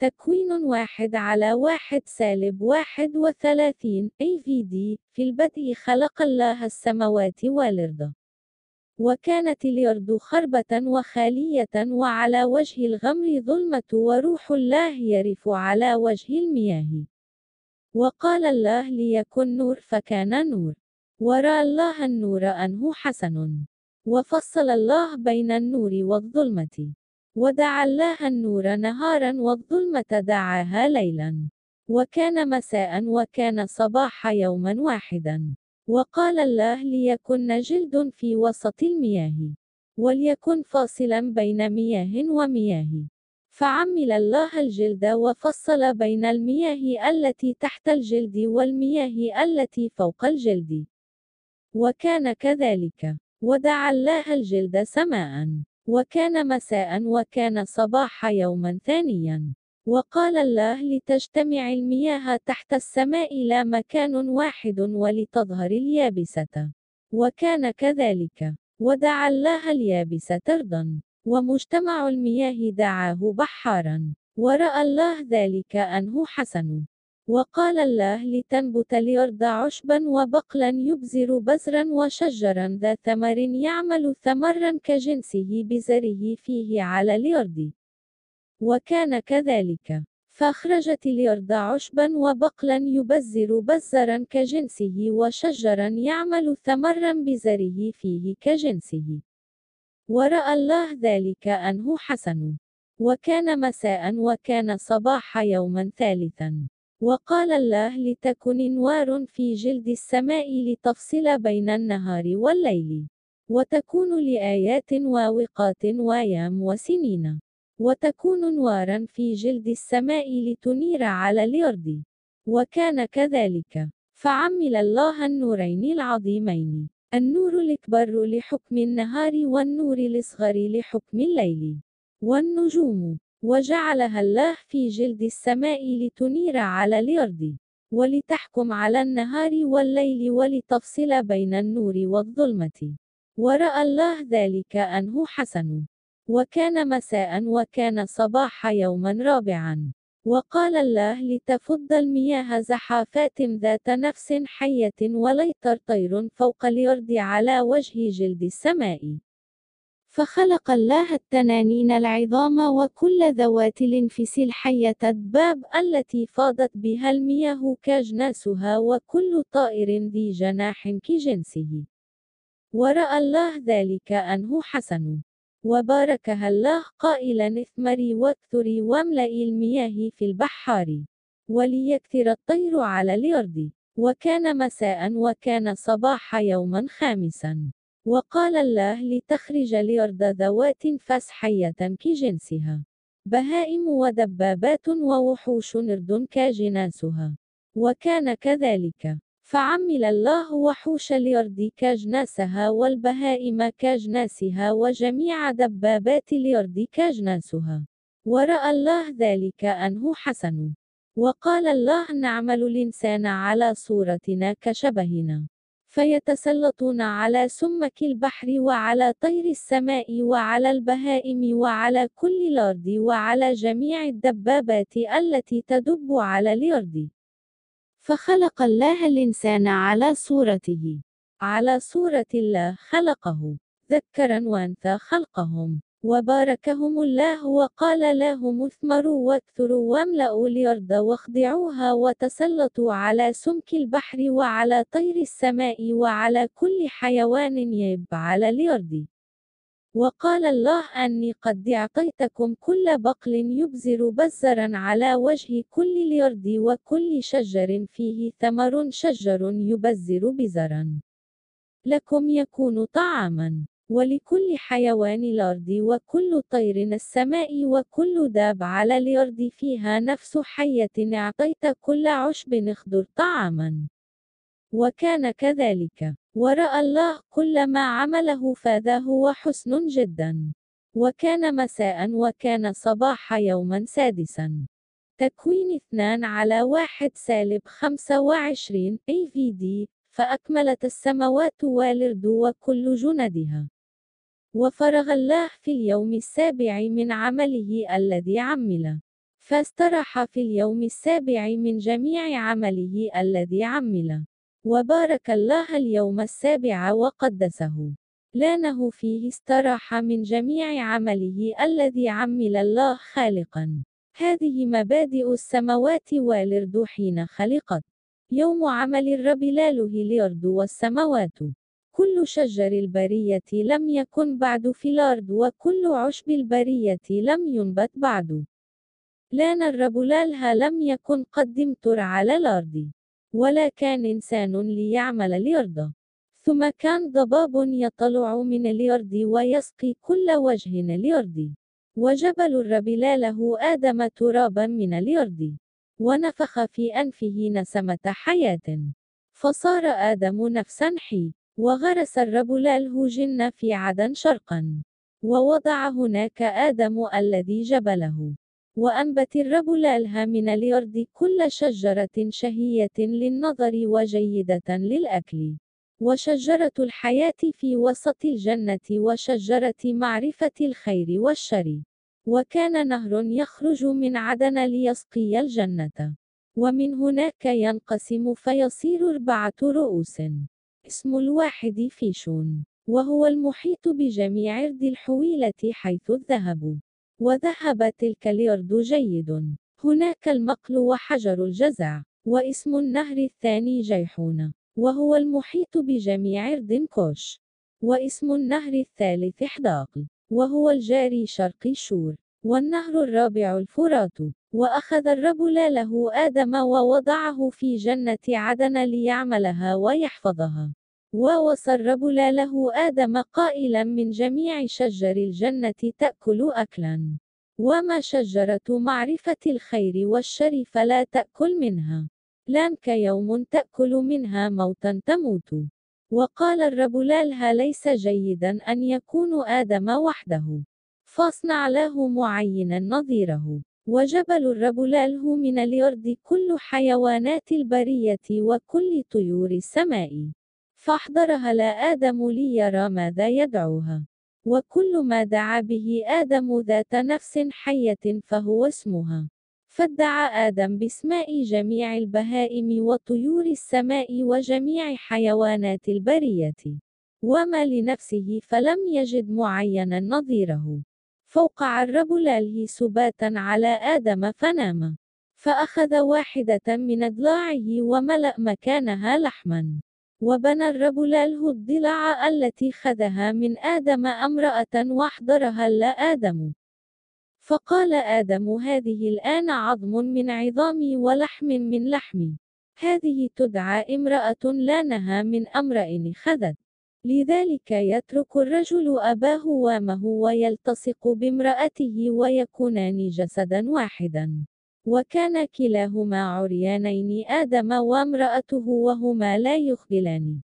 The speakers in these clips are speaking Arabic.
تكوين واحد على واحد سالب واحد وثلاثين AVD في البدء خلق الله السماوات والأرض. وكانت الأرض خربة وخالية وعلى وجه الغمر ظلمة وروح الله يرف على وجه المياه. وقال الله ليكن نور فكان نور. ورأى الله النور أنه حسن. وفصل الله بين النور والظلمة. ودعا الله النور نهارا والظلمة دعاها ليلا. وكان مساء وكان صباح يوما واحدا. وقال الله ليكن جلد في وسط المياه. وليكن فاصلا بين مياه ومياه. فعمل الله الجلد وفصل بين المياه التي تحت الجلد والمياه التي فوق الجلد. وكان كذلك. ودعا الله الجلد سماء. وكان مساء وكان صباح يوما ثانيا. وقال الله لتجتمع المياه تحت السماء لا مكان واحد ولتظهر اليابسة. وكان كذلك. ودعا الله اليابس أرضا ومجتمع المياه دعاه بحارا. ورأى الله ذلك أنه حسن. وقال الله لتنبت الأرض عشبا وبقلا يبزر بزرا وشجرا ذا ثمر يعمل ثمرا كجنسه بزره فيه على الأرض وكان كذلك. فأخرجت الأرض عشبا وبقلا يبزر بزرا كجنسه وشجرا يعمل ثمرا بزره فيه كجنسه. ورأى الله ذلك أنه حسن. وكان مساء وكان صباح يوما ثالثا. وقال الله لتكن انوار في جلد السماء لتفصل بين النهار والليل وتكون لآيات ووقات وأيام وسنين وتكون نوارا في جلد السماء لتنير على الأرض. وكان كذلك. فعمل الله النورين العظيمين النور الأكبر لحكم النهار والنور الأصغر لحكم الليل والنجوم. وجعلها الله في جلد السماء لتنير على الأرض ولتحكم على النهار والليل ولتفصل بين النور والظلمة. ورأى الله ذلك أنه حسن. وكان مساء وكان صباح يوما رابعا. وقال الله لتفض المياه زحافات ذات نفس حية وليطر طير فوق الأرض على وجه جلد السماء. فخلق الله التنانين العظام وكل ذوات الانفس الحية الدباب التي فاضت بها المياه كأجناسها وكل طائر ذي جناح كجنسه. ورأى الله ذلك أنه حسن. وباركها الله قائلا اثمري واكثري واملئي المياه في البحار. وليكثر الطير على الأرض. وكان مساء وكان صباح يوما خامسا وقال الله لتخرج الأرض ذوات فسحية كجنسها بهائم ودبابات ووحوش نرد كجناسها وكان كذلك. فعمل الله وحوش الأرض كأجناسها والبهائم كأجناسها وجميع دبابات الأرض كأجناسها. ورأى الله ذلك أنه حسن. وقال الله نعمل الإنسان على صورتنا كشبهنا. فيتسلطون على سمك البحر وعلى طير السماء وعلى البهائم وعلى كل الأرض وعلى جميع الدبابات التي تدب على الأرض. فخلق الله الإنسان على صورته. على صورة الله خلقه. ذكرا وأنثى خلقهم. وباركهم الله وقال لهم اثمروا واكثروا واملأوا الأرض واخضعوها وتسلطوا على سمك البحر وعلى طير السماء وعلى كل حيوان يب على الأرض. وقال الله أني قد أعطيتكم كل بقل يبزر بزرا على وجه كل الأرض وكل شجر فيه ثمر شجر يبزر بزرا. لكم يكون طعاما. ولكل حيوان الأرض وكل طير السماء وكل داب على الأرض فيها نفس حية أعطيت كل عشب اخضر طعاما. وكان كذلك. ورأى الله كل ما عمله فذا هو حسن جدا. وكان مساء وكان صباح يوما سادسا. تكوين اثنان على واحد سالب خمسة وعشرين AVD فأكملت السماوات والأرض وكل جندها وفرغ الله في اليوم السابع من عمله الذي عمل. فاستراح في اليوم السابع من جميع عمله الذي عمل. وبارك الله اليوم السابع وقدسه. لأنه فيه استراح من جميع عمله الذي عمل الله خالقا. هذه مبادئ السماوات والأرض حين خلقت. يوم عمل الرب لاله الأرض والسماوات. كل شجر البرية لم يكن بعد في الأرض وكل عشب البرية لم ينبت بعد. لأن الرب لالها لم يكن قد امطر على الأرض ولا كان إنسان ليعمل الأرض. ثم كان ضباب يطلع من الأرض ويسقي كل وجه الأرض. وجبل الرب لاله آدم ترابا من الأرض. ونفخ في أنفه نسمة حياة. فصار آدم نفسا حي. وغرس الرب لاله جن في عدن شرقا ووضع هناك آدم الذي جبله وأنبت الرب لالها من الأرض كل شجرة شهية للنظر وجيدة للأكل وشجرة الحياة في وسط الجنة وشجرة معرفة الخير والشر وكان نهر يخرج من عدن ليسقي الجنة ومن هناك ينقسم فيصير أربعة رؤوس. اسم الواحد فيشون وهو المحيط بجميع أرض الحويلة حيث الذهب. وذهب تلك الأرض جيد. هناك المقل وحجر الجزع واسم النهر الثاني جيحون وهو المحيط بجميع أرض كوش. واسم النهر الثالث حداقل وهو الجاري شرقي شور. والنهر الرابع الفرات. وأخذ الرب له آدم ووضعه في جنة عدن ليعملها ويحفظها. ووصى الرب له آدم قائلا من جميع شجر الجنة تأكل أكلا. وما شجرة معرفة الخير والشر فلا تأكل منها. لانك يوم تأكل منها موتا تموت. وقال الرب لالها ليس جيدا أن يكون آدم وحده. فاصنع له معينا نظيره. وجبل الرب لاله من الأرض كل حيوانات البرية وكل طيور السماء. فاحضرها لآدم ليرى ماذا يدعوها؟ وكل ما دعا به آدم ذات نفس حية فهو اسمها. فادعى آدم باسماء جميع البهائم وطيور السماء وجميع حيوانات البرية. وما لنفسه فلم يجد معينا نظيره. فوقع الرب لاله سباتا على آدم فنام. فأخذ واحدة من أضلاعه وملأ مكانها لحما. وبنى الرب لاله الضلع التي خذها من آدم امرأة واحضرها لآدم. فقال آدم هذه الآن عظم من عظامي ولحم من لحمي. هذه تدعى امرأة لانها من أمرأ خذت. لذلك يترك الرجل أباه وامه ويلتصق بامرأته ويكونان جسدا واحدا. وكان كلاهما عريانين آدم وامرأته وهما لا يخبلان.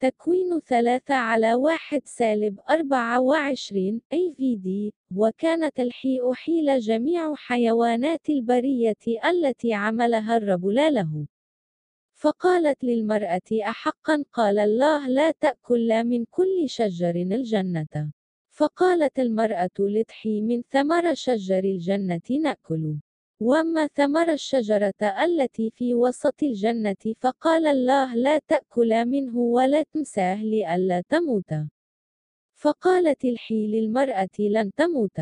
تكوين ثلاثة على واحد سالب أربعة وعشرين AVD وكانت الحيء حيل جميع حيوانات البرية التي عملها الرب له. فقالت للمرأة أحقا قال الله لا تأكل من كل شجر الجنة. فقالت المرأة لتحي من ثمر شجر الجنة نأكل وأما ثمر الشجرة التي في وسط الجنة فقال الله لا تأكل منه ولا تمساه لئلا تموت. فقالت الحي للمرأة لن تموت.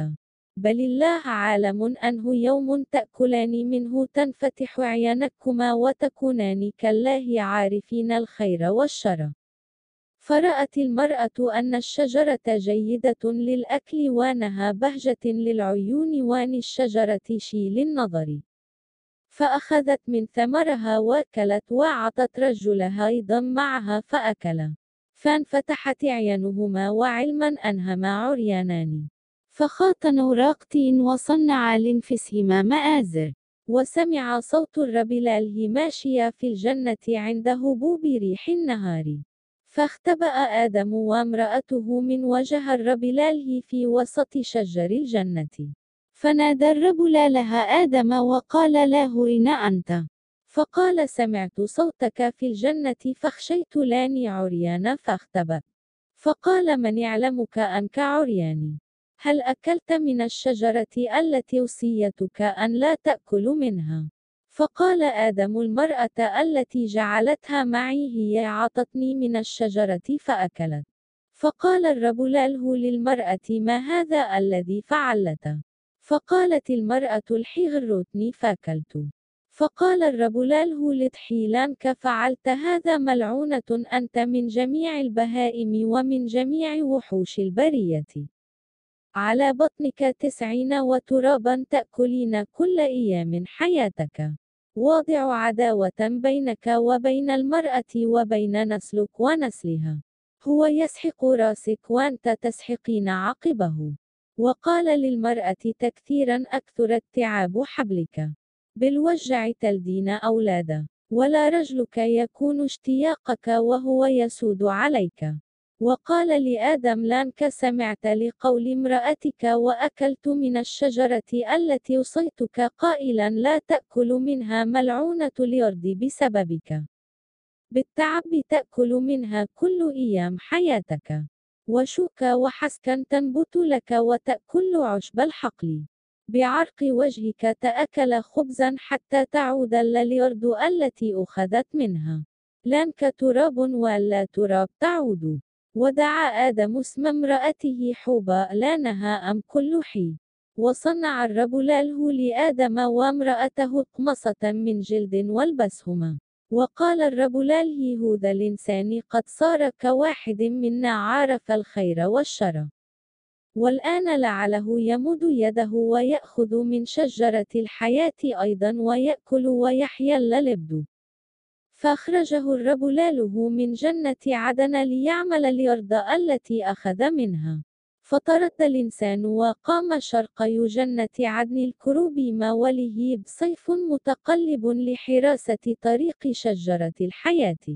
بل الله عالم أنه يوم تأكلان منه تنفتح عينكما وتكونان كالله عارفين الخير والشر. فرأت المرأة أن الشجرة جيدة للأكل وانها بهجة للعيون وان الشجرة شي للنظر فأخذت من ثمرها وأكلت وعطت رجلها أيضا معها فأكل. فانفتحت عينهما وعلما أنهما عريانان. فخاطنوا راقتين وصنعا لنفسهما مآزر وسمع صوت الرب لاله ماشيا في الجنة عند هبوب ريح النهار. فاختبأ آدم وامرأته من وجه الرب لاله في وسط شجر الجنة. فنادى الرب لالها آدم وقال له إن أنت. فقال سمعت صوتك في الجنة فخشيت لاني عريان فاختبأ. فقال من يعلمك أنك عرياني هل أكلت من الشجرة التي وصيتك أن لا تأكل منها؟ فقال آدم المرأة التي جعلتها معي هي أعطتني من الشجرة فأكلت. فقال الرب له للمرأة ما هذا الذي فعلت؟ فقالت المرأة الحغرتني فأكلت. فقال الرب له لتحي لانك فعلت هذا ملعونة أنت من جميع البهائم ومن جميع وحوش البرية. على بطنك تسعين وترابا تأكلين كل أيام حياتك. واضع عداوة بينك وبين المرأة وبين نسلك ونسلها. هو يسحق رأسك وأنت تسحقين عقبه. وقال للمرأة تكثيرا أكثر التعاب حبلك. بالوجع تلدين أولادا. ولا رجلك يكون اشتياقك وهو يسود عليك. وقال لآدم لانك سمعت لقول امرأتك وأكلت من الشجرة التي وصيتك قائلا لا تأكل منها ملعونة الأرض بسببك. بالتعب تأكل منها كل أيام حياتك. وشوك وحسكا تنبت لك وتأكل عشب الحقل. بعرق وجهك تأكل خبزا حتى تعود الأرض التي أخذت منها. لانك تراب ولا تراب تعود. ودعا آدم اسم امرأته حوبا لانها أم كل حي. وصنع الرب له لآدم وامرأته قمصة من جلد والبسهما. وقال الرب له ذا الإنسان قد صار كواحد منا عارف الخير والشر. والآن لعله يمد يده ويأخذ من شجرة الحياة أيضا ويأكل ويحيا اللبد. فأخرجه الرب لاله من جنة عدن ليعمل الأرض التي أخذ منها. فطرد الإنسان وقام شرقي جنة عدن الكروب ما وله بصيف متقلب لحراسة طريق شجرة الحياة.